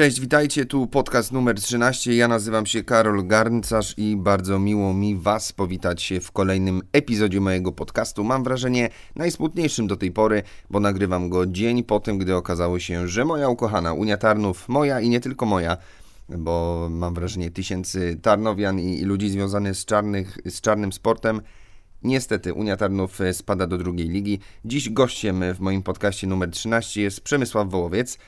Cześć, witajcie, tu podcast numer 13. Ja nazywam się Karol Garncarz i bardzo miło mi Was powitać się w kolejnym epizodzie mojego podcastu. Mam wrażenie najsmutniejszym do tej pory, bo nagrywam go dzień po tym, gdy okazało się, że moja ukochana Unia Tarnów, moja i nie tylko moja, bo mam wrażenie tysięcy Tarnowian i, ludzi związanych z, czarnych, z czarnym sportem, Niestety Unia Tarnów spada do drugiej ligi. Dziś gościem w moim podcaście numer 13 jest Przemysław Wołowiec.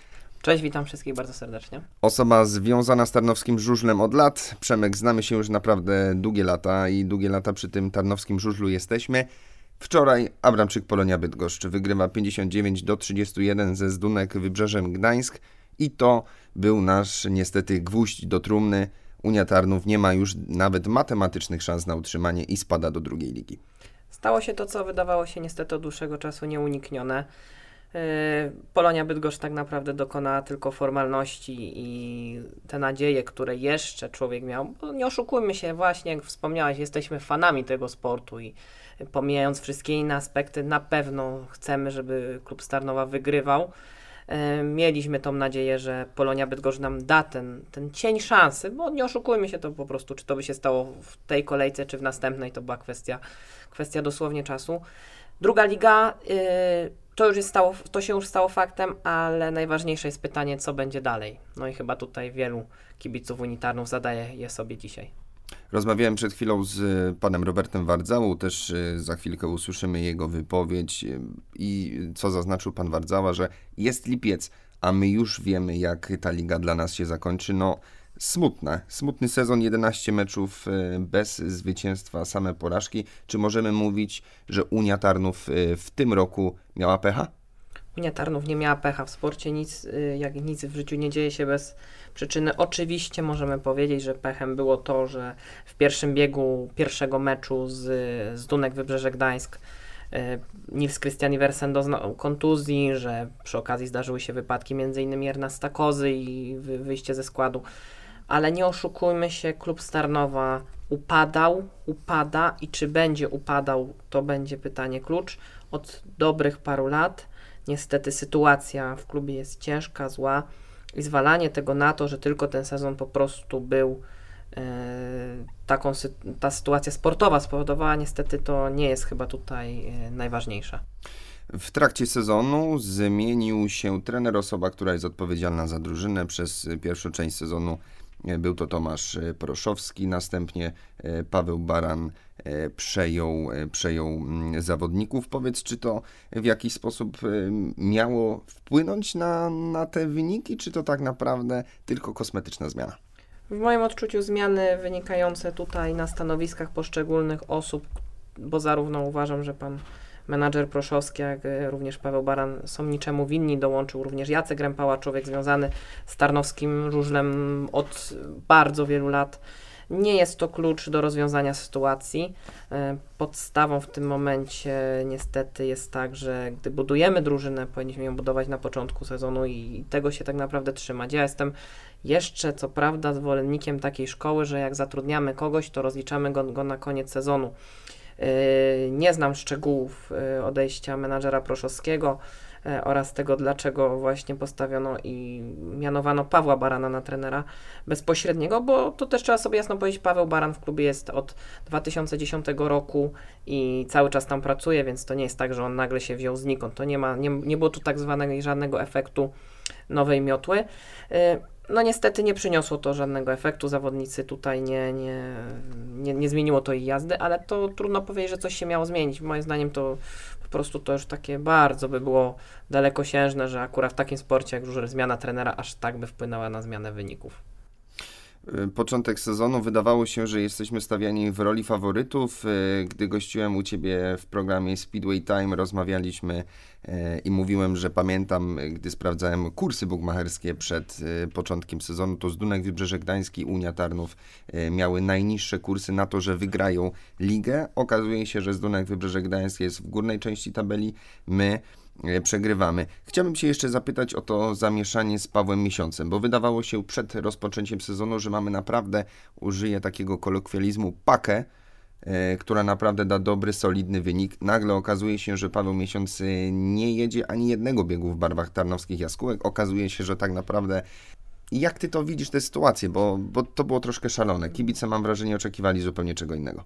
Cześć, witam wszystkich bardzo serdecznie. Osoba związana z tarnowskim żużlem od lat. Przemek, znamy się już naprawdę długie lata i długie lata przy tym tarnowskim żużlu jesteśmy. Wczoraj Abramczyk Polonia Bydgoszcz wygrywa 59 do 31 ze Zdunek Wybrzeżem Gdańsk i to był nasz niestety gwóźdź do trumny. Unia Tarnów nie ma już nawet matematycznych szans na utrzymanie i spada do drugiej ligi. Stało się to, co wydawało się niestety od dłuższego czasu nieuniknione. Yy, Polonia Bydgoszcz tak naprawdę dokonała tylko formalności i te nadzieje, które jeszcze człowiek miał, bo nie oszukujmy się, właśnie jak wspomniałeś, jesteśmy fanami tego sportu i pomijając wszystkie inne aspekty, na pewno chcemy, żeby klub Starnowa wygrywał. Yy, mieliśmy tą nadzieję, że Polonia Bydgoszcz nam da ten, ten cień szansy, bo nie oszukujmy się to po prostu, czy to by się stało w tej kolejce, czy w następnej, to była kwestia, kwestia dosłownie czasu. Druga liga, yy, to już jest stało, to się już stało faktem, ale najważniejsze jest pytanie, co będzie dalej. No i chyba tutaj wielu kibiców unitarnów zadaje je sobie dzisiaj. Rozmawiałem przed chwilą z e, panem Robertem Wardzałą, też e, za chwilkę usłyszymy jego wypowiedź e, i co zaznaczył pan Wardzała, że jest lipiec, a my już wiemy, jak ta liga dla nas się zakończy. No, smutne. Smutny sezon, 11 meczów bez zwycięstwa, same porażki. Czy możemy mówić, że Unia Tarnów w tym roku miała pecha? Unia Tarnów nie miała pecha w sporcie, nic, jak nic w życiu nie dzieje się bez przyczyny. Oczywiście możemy powiedzieć, że pechem było to, że w pierwszym biegu pierwszego meczu z, z Dunek Wybrzeże Gdańsk Nils Christian Iversen doznał kontuzji, że przy okazji zdarzyły się wypadki m.in. Ernesta Kozy i wyjście ze składu. Ale nie oszukujmy się, klub Starnowa upadał, upada i czy będzie upadał, to będzie pytanie klucz. Od dobrych paru lat niestety sytuacja w klubie jest ciężka, zła i zwalanie tego na to, że tylko ten sezon po prostu był e, taką, ta sytuacja sportowa spowodowała, niestety to nie jest chyba tutaj e, najważniejsza. W trakcie sezonu zmienił się trener, osoba, która jest odpowiedzialna za drużynę przez pierwszą część sezonu. E, był to Tomasz Proszowski, następnie Paweł Baran przejął, przejął mm, zawodników. Powiedz, czy to w jakiś sposób miało wpłynąć na, na te wyniki, czy to tak naprawdę tylko kosmetyczna zmiana? W moim odczuciu zmiany wynikające tutaj na stanowiskach poszczególnych osób, bo zarówno uważam, że pan menadżer Proszowski, jak również Paweł Baran są niczemu winni. Dołączył również Jacek Rępała, człowiek związany z Tarnowskim Żużlem od bardzo wielu lat. Nie jest to klucz do rozwiązania sytuacji. E, podstawą w tym momencie niestety jest tak, że gdy budujemy drużynę, powinniśmy ją budować na początku sezonu i tego się tak naprawdę trzymać. Ja jestem jeszcze, co prawda, zwolennikiem takiej szkoły, że jak zatrudniamy kogoś, to rozliczamy go, go na koniec sezonu. E, nie znam szczegółów e, odejścia menadżera Proszowskiego. E, oraz tego, dlaczego właśnie postawiono i mianowano Pawła Barana na trenera bezpośredniego, bo to też trzeba sobie jasno powiedzieć, Paweł Baran w klubie jest od 2010 roku i cały czas tam pracuje, więc to nie jest tak, że on nagle się wziął znikąd. To nie ma, nie, nie było tu tak zwanego żadnego efektu nowej miotły. E, no niestety nie przyniosło to żadnego efektu, zawodnicy tutaj nie, nie, nie, nie zmieniło to ich jazdy, ale to trudno powiedzieć, że coś się miało zmienić. Moim zdaniem to prostu to już takie bardzo by było dalekosiężne, że akurat w takim sporcie jak już zmiana trenera aż tak by wpłynęła na zmianę wyników. Y, początek sezonu wydawało się, że jesteśmy stawiani w roli faworytów. Y, gdy gościłem u Ciebie w programie Speedway Time, rozmawialiśmy y, i mówiłem, że pamiętam, gdy sprawdzałem kursy bukmacherskie przed początkiem sezonu, to z Dunek Wybrzeże Gdański i Unia Tarnów miały najniższe kursy na to, że wygrają ligę. Okazuje się, że z Dunek Wybrzeże Gdańskie jest w górnej części tabeli. My przegrywamy. Chciałbym się jeszcze zapytać o to zamieszanie z Pawłem Miesiącem, bo wydawało się przed rozpoczęciem sezonu, że mamy naprawdę, użyję takiego kolokwializmu, pakę, e, która naprawdę da dobry, solidny wynik. Nagle okazuje się, że Paweł Miesiąc e, nie jedzie ani jednego biegu w barwach tarnowskich jaskółek. Okazuje się, że tak naprawdę Jak ty to widzisz, tę sytuację? Bo, bo to było troszkę szalone. Kibice, mam wrażenie, oczekiwali zupełnie czego innego.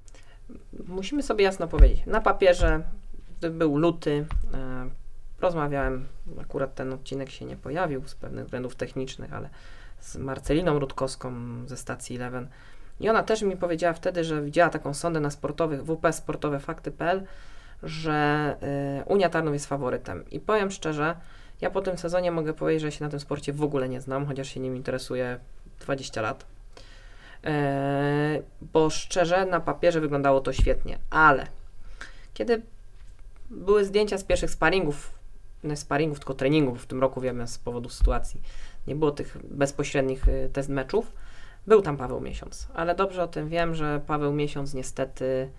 Musimy sobie jasno powiedzieć. Na papierze był luty. Rozmawiałem, akurat ten odcinek się nie pojawił z pewnych względów technicznych, ale z Marceliną Rutkowską ze stacji Eleven. I ona też mi powiedziała wtedy, że widziała taką sondę na sportowych, WP Sportowe Fakty.pl, że y, Unia Tarnów jest faworytem. I powiem szczerze, ja po tym sezonie mogę powiedzieć, że się na tym sporcie w ogóle nie znam, chociaż się nim interesuję 20 lat. E, bo szczerze, na papierze wyglądało to świetnie, ale kiedy były zdjęcia z pierwszych sparingów, nie sparingów, tylko treningów w tym roku, wiemy, z powodu sytuacji, nie było tych bezpośrednich y, test meczów, był tam Paweł Miesiąc, ale dobrze o tym wiem, że Paweł Miesiąc niestety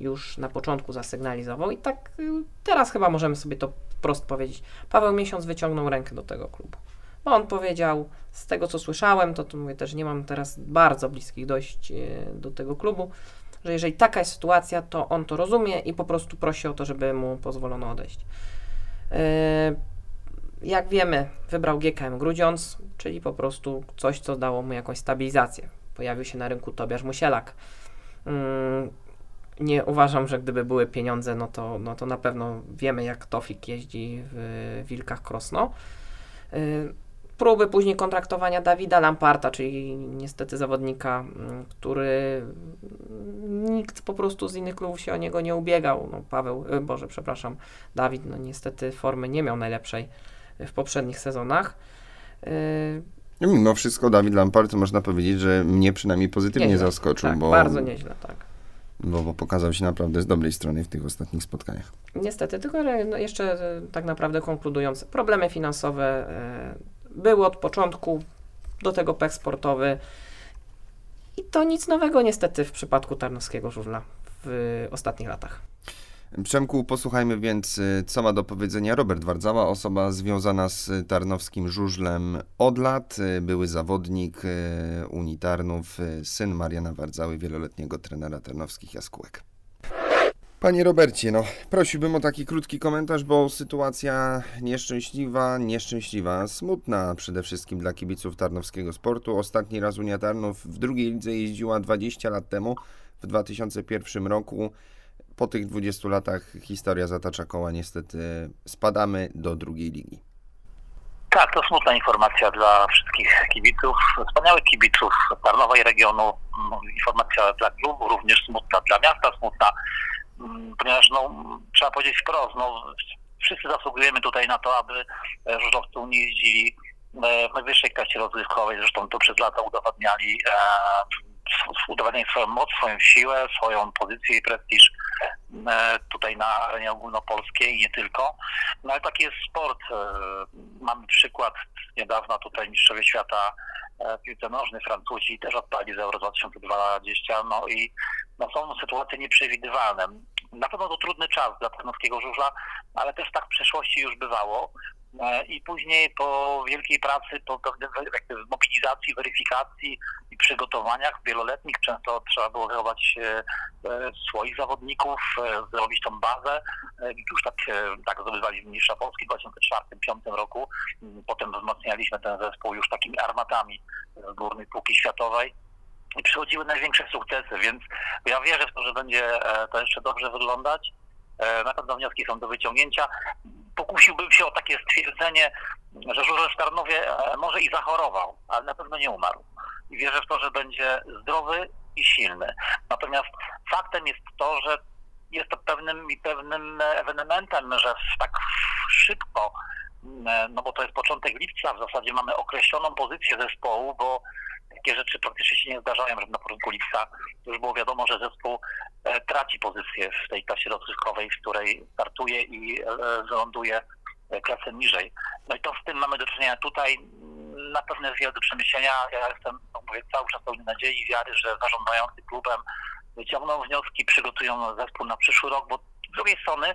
już na początku zasygnalizował i tak y, teraz chyba możemy sobie to wprost powiedzieć. Paweł Miesiąc wyciągnął rękę do tego klubu. Bo on powiedział, z tego co słyszałem, to, to mówię też, nie mam teraz bardzo bliskich dojść y, do tego klubu, że jeżeli taka jest sytuacja, to on to rozumie i po prostu prosi o to, żeby mu pozwolono odejść. Jak wiemy, wybrał GKM Grudziądz, czyli po prostu coś, co dało mu jakąś stabilizację. Pojawił się na rynku Tobiasz Musielak. Mm, nie uważam, że gdyby były pieniądze, no to, no to na pewno wiemy, jak Tofik jeździ w Wilkach Krosno. Próby później kontraktowania Dawida Lamparta, czyli niestety zawodnika, mm, który nikt po prostu z innych klubów się o niego nie ubiegał. No, Paweł, y, Boże, przepraszam, Dawid, no niestety formy nie miał najlepszej w poprzednich sezonach. No, mimo wszystko Dawid Lampard można powiedzieć, że mnie przynajmniej pozytywnie nieźle. zaskoczył. Tak, bo, bardzo nieźle, tak. Bo, bo, pokazał się naprawdę z dobrej strony w tych ostatnich spotkaniach. Niestety, tylko no jeszcze e, tak naprawdę konkludując, problemy finansowe były od początku, do tego pech sportowy i to nic nowego niestety w przypadku Tarnowskiego Żużla w ostatnich latach. Przemku, posłuchajmy więc, y, co ma do powiedzenia Robert Wardzała, osoba związana z tarnowskim żużlem od lat, y, były zawodnik y, Unii Tarnów, syn Mariana Wardzały, wieloletniego trenera tarnowskich jaskółek. Panie Robercie, no prosiłbym o taki krótki komentarz, bo sytuacja nieszczęśliwa, nieszczęśliwa, smutna przede wszystkim dla kibiców tarnowskiego sportu. Ostatni raz Unia Tarnów w drugiej lidze jeździła 20 lat temu, w 2001 roku po tych 20 latach historia zatacza koła, niestety spadamy do drugiej ligi. Tak, to smutna informacja dla wszystkich kibiców, wspaniałych kibiców Tarnowa regionu. No, informacja dla klubu, również smutna dla miasta, smutna, ponieważ no, trzeba powiedzieć wprost, no, wszyscy zasługujemy tutaj na to, aby żużlowcy Unii jeździli e, w najwyższej klasie rozrywkowej, zresztą to przez lata udowadniali udowadniali swoją moc, swoją siłę, swoją pozycję i prestiż e, tutaj na arenie ogólnopolskiej i nie tylko. No ale taki jest sport. E, mamy przykład niedawno tutaj mistrzowie świata e, piłce nożnej Francuzi też odpali z Euro 2020, no i no, są sytuacje nieprzewidywalne. Na pewno to trudny czas dla tarnowskiego żużla, ale też tak w przeszłości już bywało. E, I później po wielkiej pracy, po mobilizacji, weryfikacji i przygotowaniach wieloletnich, często trzeba było wychować e, e, swoich zawodników, zrobić tą bazę. Już tak, tak zdobywaliśmy Mistrza Polski w 2004-2005 roku. Potem wzmacnialiśmy ten zespół już takimi armatami z górnej półki światowej i przychodziły największe sukcesy, więc ja wierzę w to, że będzie to jeszcze dobrze wyglądać. Na pewno wnioski są do wyciągnięcia pokusiłbym się o takie stwierdzenie, że Żurek w Tarnowie e, może i zachorował, ale na pewno nie umarł. I wierzę w to, że będzie zdrowy i silny. Natomiast faktem jest to, że jest to pewnym pewnym ewenementem, że tak szybko, e, no bo to jest początek lipca, w zasadzie mamy określoną pozycję zespołu, bo takie rzeczy praktycznie się nie zdarzają, że na początku lipca już było wiadomo, że zespół e, traci pozycję w tej klasie rozrywkowej, w której startuje i wyląduje e, klasę niżej. No i to z tym mamy do czynienia tutaj. Na pewno jest wiele do przemyślenia. Ja jestem, no mówię, cały czas pełny nadziei i wiary, że zarządzający klubem wyciągną wnioski, przygotują zespół na przyszły rok, bo z drugiej strony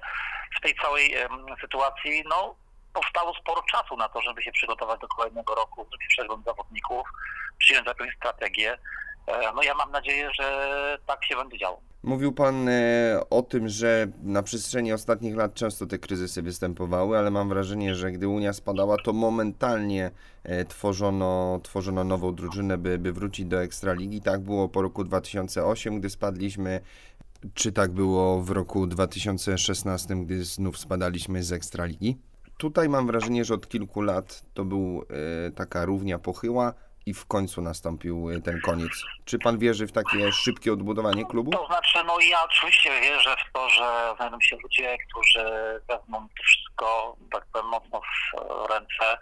w tej całej sytuacji, no powstało sporo czasu na to, żeby się przygotować do kolejnego roku, zrobić przegląd zawodników, przyjąć jakąś strategię. E, no ja mam nadzieję, że tak się będzie działo. Mówił Pan e, o tym, że na przestrzeni ostatnich lat często te kryzysy występowały, ale mam wrażenie, że gdy Unia spadała, to momentalnie e, tworzono, tworzono nową drużynę, by, by wrócić do Ekstraligi. Tak było po roku 2008, gdy spadliśmy. Czy tak było w roku 2016, gdy znów spadaliśmy z Ekstraligi? Tutaj mam wrażenie, że od kilku lat to był e, taka równia pochyła i w końcu nastąpił e, ten koniec. Czy pan wierzy w takie szybkie odbudowanie klubu? To znaczy, no ja oczywiście wierzę w to, że znajdą się ludzie, którzy wezmą to wszystko tak powiem, mocno w ręce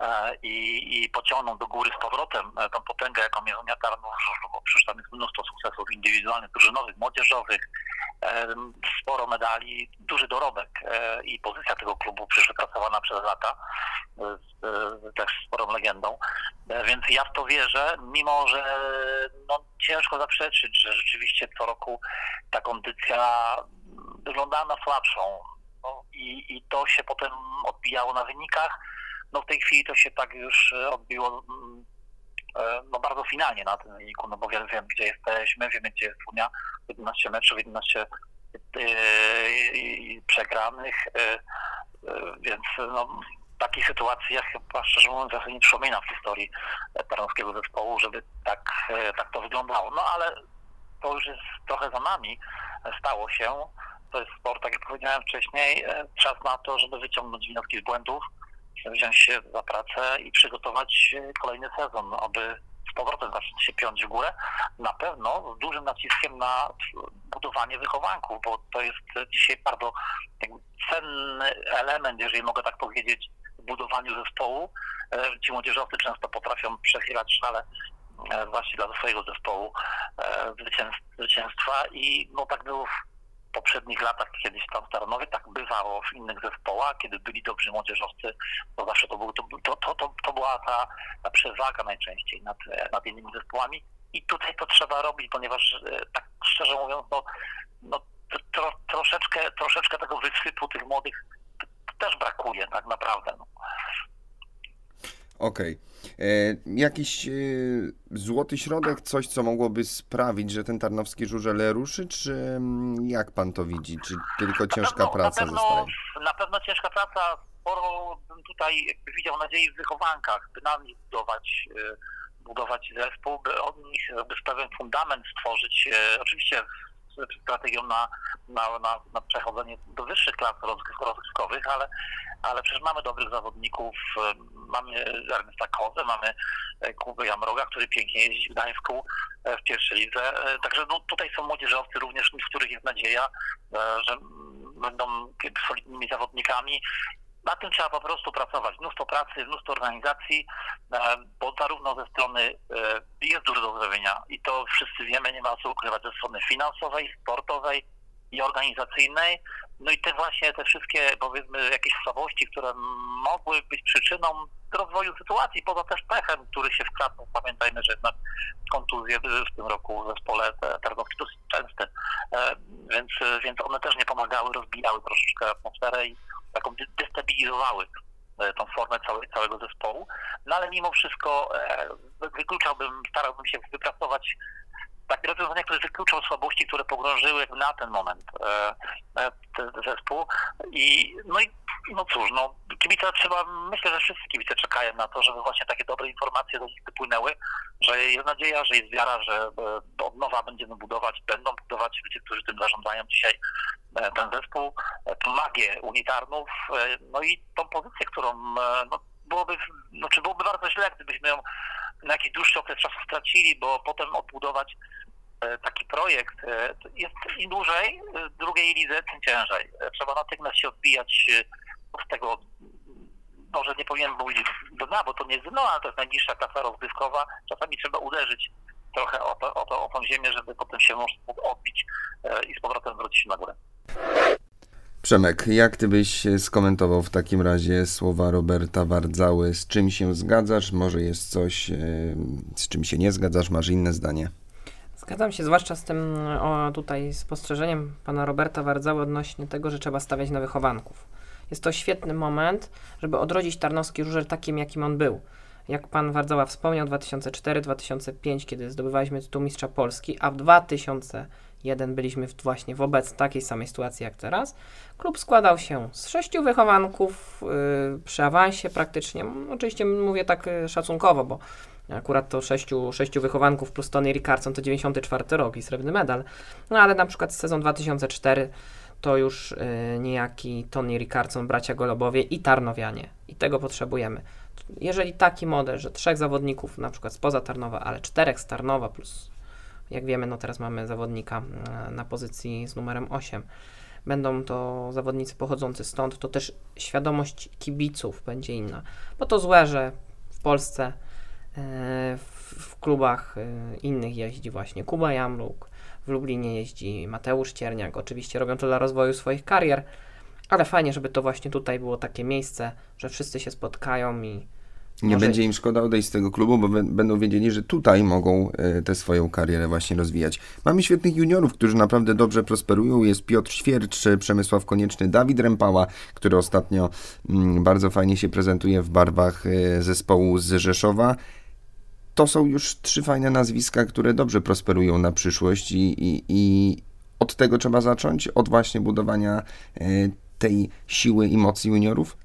e, i, i pociągną do góry z powrotem e, tą potęgę, jaką jest Unia Tarnów, bo przecież tam jest mnóstwo sukcesów indywidualnych, drużynowych, młodzieżowych, sporo medali, duży dorobek i pozycja tego klubu przecież wypracowana przez lata, z, też sporą legendą. E, Więc ja w to wierzę, mimo że no, ciężko zaprzeczyć, że rzeczywiście co roku ta kondycja wyglądała na słabszą. No, i, I to się potem odbijało na wynikach. No w tej chwili to się tak już e, odbiło mm, e, no bardzo finalnie na tym wyniku, no bo wiemy, wiemy gdzie jesteśmy, wiemy gdzie jest Unia, 11 meczów, 11 yy, przegranych, yy, więc no, takiej sytuacji ja chyba szczerze mówiąc trochę nie przypominam w historii tarnowskiego zespołu, żeby tak, e, tak to wyglądało. No ale to już jest trochę za nami, e, stało się. To jest sport, tak jak powiedziałem wcześniej, e, czas na to, żeby wyciągnąć wnioski z błędów, wziąć się za pracę i przygotować kolejny sezon, aby powrotem zacząć się piąć w górę. Na pewno z dużym naciskiem na budowanie wychowanków, bo to jest dzisiaj bardzo cenny element, jeżeli mogę tak powiedzieć, w budowaniu zespołu. E, Ci młodzieżowcy często potrafią przechylać szale e, właśnie dla swojego zespołu e, zwycięstw- zwycięstwa i no tak było poprzednich latach kiedyś tam Tarnowie, tak bywało w innych zespołach, kiedy byli dobrzy młodzieżowcy, to zawsze to, był, to, to, to, to, była ta, ta przewaga najczęściej nad, nad innymi zespołami i tutaj to trzeba robić, ponieważ e, tak szczerze mówiąc, no, no tro, tro, troszeczkę, troszeczkę tego wysypu tych młodych też brakuje tak naprawdę. No. Okej. E, Jakiś e, złoty środek, coś co mogłoby sprawić, że ten tarnowski żużel ruszy, czy mm, jak pan to widzi? Czy tylko ciężka na pewno, praca na pewno, zostaje? Na pewno ciężka praca, sporo bym tutaj widział nadziei w wychowankach, by na nich budować, e, budować zespół, by od nich by pewien fundament stworzyć. e, Oczywiście strategią na, na, na, na przechodzenie do wyższych klas rozgry- rozgrywkowych, ale, ale przecież mamy dobrych zawodników, e, mamy Ernesta Kozę, mamy e, Kubę Jamroga, który pięknie jeździ w Gdańsku e, w pierwszej lidze. E, Także no, tutaj są młodzieżowcy również, w których jest nadzieja, że będą solidnymi zawodnikami. Na tym trzeba po prostu pracować. Mnóstwo pracy, mnóstwo organizacji, bo zarówno ze strony jest dużo do zrobienia i to wszyscy wiemy, nie ma co ukrywać, ze strony finansowej, sportowej i organizacyjnej. No i te właśnie te wszystkie powiedzmy jakieś słabości, które mogły być przyczyną rozwoju sytuacji, poza też pechem, który się wkradł. Pamiętajmy, że jednak kontuzje były w tym roku w zespole tarnowskim dosyć częste, e, więc, więc one też nie pomagały, rozbijały troszeczkę atmosferę i taką destabilizowały e, tą formę całe, całego zespołu. No ale mimo wszystko e, wy- wykluczałbym, starałbym się wypracować takie rozwiązania, które wykluczą słabości, które pogrążyły na ten moment e, e, ten zespół. I no i no cóż, no kibice trzeba, myślę, że wszyscy kibice czekają na to, żeby właśnie takie dobre informacje do nich wypłynęły, że jest nadzieja, że jest wiara, że e, od nowa będziemy budować, będą budować ludzie, którzy tym zarządzają dzisiaj e, ten zespół, e, tą magię unitarnów, no i tą pozycję, którą no, byłoby, no, czy byłoby bardzo źle, gdybyśmy ją na jakiś dłuższy okres czasu stracili, bo potem odbudować taki projekt e, jest im dłużej, e, drugiej lidze, tym ciężej. E, Trzeba natychmiast się odbijać e, z tego, może nie powinien mówić dna, bo to nie jest dno, ale to jest najniższa klasa rozgrywkowa. Czasami trzeba uderzyć trochę o, to, o, to, o tą ziemię, żeby potem się mógł odbić e, i z powrotem wrócić na górę. Przemek, jak ty byś e, skomentował w takim razie słowa Roberta Wardzały? Z czym się zgadzasz? Może jest coś, e, z czym się nie zgadzasz? Masz inne zdanie? Zgadzam się zwłaszcza z tym o, tutaj spostrzeżeniem pana Roberta Wardzały odnośnie tego, że trzeba stawiać na wychowanków. Jest to świetny moment, żeby odrodzić Tarnowski Żużel takim, jakim on był. jak pan Wardzoła wspomniał, 2004-2005, kiedy zdobywaliśmy tytuł mistrza Polski, a w 2001 byliśmy w, właśnie wobec takiej samej sytuacji jak teraz. Klub składał się z sześciu wychowanków yy, przy awansie praktycznie. Oczywiście mówię tak yy, szacunkowo, bo akurat to sześciu, sześciu wychowanków plus Tony Rickardson to 94 rok i srebrny medal. No ale na przykład sezon 2004 to już yy, niejaki Tony Rickardson, bracia Golobowie i Tarnowianie. I tego potrzebujemy jeżeli taki model, że trzech zawodników, na przykład spoza Tarnowa, ale czterech z Tarnowa, plus jak wiemy, no teraz mamy zawodnika e, na pozycji z numerem 8, będą to zawodnicy pochodzący stąd, to też świadomość kibiców będzie inna. Bo to złe, że w Polsce e, w klubach e, innych jeździ właśnie Kuba Jamruk, w Lublinie jeździ Mateusz Cierniak. Oczywiście robią to dla rozwoju swoich karier, ale fajnie, żeby to właśnie tutaj było takie miejsce, że wszyscy się spotkają i. Nie może... będzie im szkoda odejść z tego klubu, bo będą wiedzieli, że tutaj mogą y, tę swoją karierę właśnie rozwijać. Mamy świetnych juniorów, którzy naprawdę dobrze prosperują. Jest Piotr Świercz, Przemysław Konieczny, Dawid Rempała, który ostatnio mm, bardzo fajnie się prezentuje w barwach y, zespołu z Rzeszowa. To są już trzy fajne nazwiska, które dobrze prosperują na przyszłość i, i, i od tego trzeba zacząć, od właśnie budowania y, tej siły i mocy juniorów?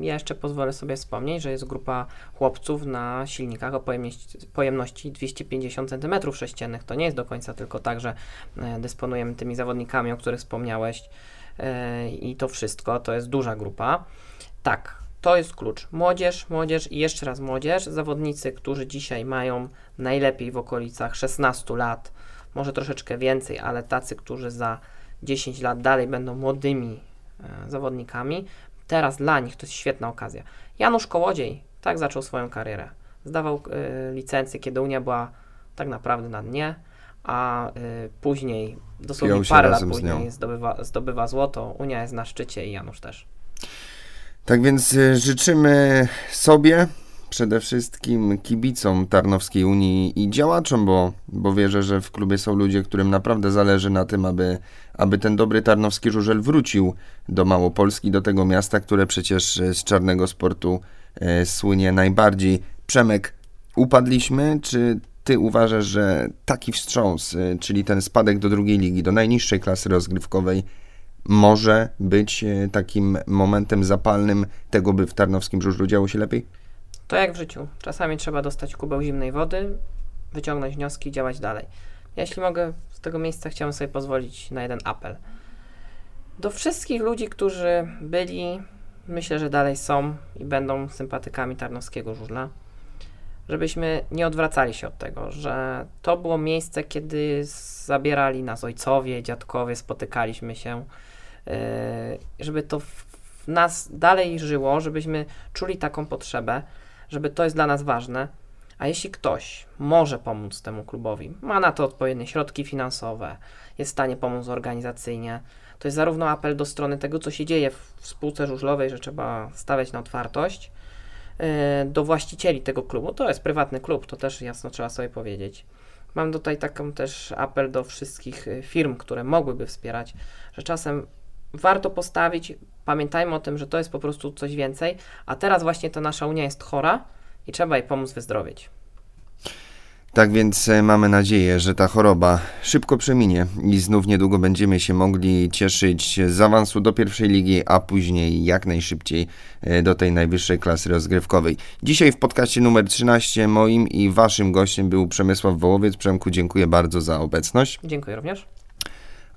Ja jeszcze pozwolę sobie wspomnieć, że jest grupa chłopców na silnikach o pojemności, pojemności 250 cm3. To nie jest do końca tylko tak, że e, dysponujemy tymi zawodnikami, o których wspomniałeś e, i to wszystko. To jest duża grupa. Tak, to jest klucz. Młodzież, młodzież i jeszcze raz młodzież. Zawodnicy, którzy dzisiaj mają najlepiej w okolicach 16 lat, może troszeczkę więcej, ale tacy, którzy za 10 lat dalej będą młodymi zawodnikami. Teraz dla nich to jest świetna okazja. Janusz Kołodziej tak zaczął swoją karierę. Zdawał y, licencję, kiedy Unia była tak naprawdę na dnie, a y, później, dosłownie parę lat później, zdobywa, zdobywa złoto. Unia jest na szczycie i Janusz też. Tak więc życzymy sobie, przede wszystkim kibicom Tarnowskiej Unii i działaczom, bo, bo wierzę, że w klubie są ludzie, którym naprawdę zależy na tym, aby, aby ten dobry tarnowski żużel wrócił do Małopolski, do tego miasta, które przecież z czarnego sportu e, słynie najbardziej. Przemek, upadliśmy, czy ty uważasz, że taki wstrząs, e, czyli ten spadek do drugiej ligi, do najniższej klasy rozgrywkowej, może być e, takim momentem zapalnym tego, by w tarnowskim żużlu działo się lepiej? To jak w życiu. Czasami trzeba dostać kubeł zimnej wody, wyciągnąć wnioski i działać dalej. Jeśli mogę z tego miejsca, chciałem sobie pozwolić na jeden apel. Do wszystkich ludzi, którzy byli, myślę, że dalej są i będą sympatykami tarnowskiego żużla, żebyśmy nie odwracali się od tego, że to było miejsce, kiedy zabierali nas ojcowie, dziadkowie, spotykaliśmy się, yy, żeby to w nas dalej żyło, żebyśmy czuli taką potrzebę, żeby to jest dla nas ważne. A jeśli ktoś może pomóc temu klubowi, ma na to odpowiednie środki finansowe, jest w stanie pomóc organizacyjnie, to jest zarówno apel do strony tego, co się dzieje w spółce żużlowej, że trzeba stawiać na otwartość, yy, do właścicieli tego klubu. To jest prywatny klub, to też jasno trzeba sobie powiedzieć. Mam tutaj taką też apel do wszystkich yy, firm, które mogłyby wspierać, że czasem warto postawić Pamiętajmy o tym, że to jest po prostu coś więcej, a teraz właśnie ta nasza Unia jest chora i trzeba jej pomóc wyzdrowieć. Tak więc e, mamy nadzieję, że ta choroba szybko przeminie i znów niedługo będziemy się mogli cieszyć z awansu do pierwszej ligi, a później jak najszybciej e, do tej najwyższej klasy rozgrywkowej. Dzisiaj w podcaście numer 13 moim i waszym gościem był Przemysław Wołowiec. Przemku, dziękuję bardzo za obecność. Dziękuję również.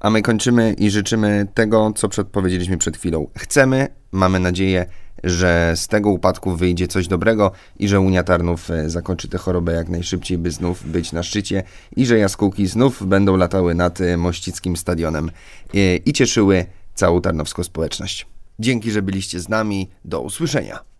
A my kończymy i życzymy tego, co przedpowiedzieliśmy przed chwilą. Chcemy, mamy nadzieję, że z tego upadku wyjdzie coś dobrego i że Unia Tarnów e, zakończy tę chorobę jak najszybciej, by znów być na szczycie i że jaskółki znów będą latały nad e, Mościckim Stadionem e, i cieszyły całą tarnowską społeczność. Dzięki, że byliście z nami. Do usłyszenia.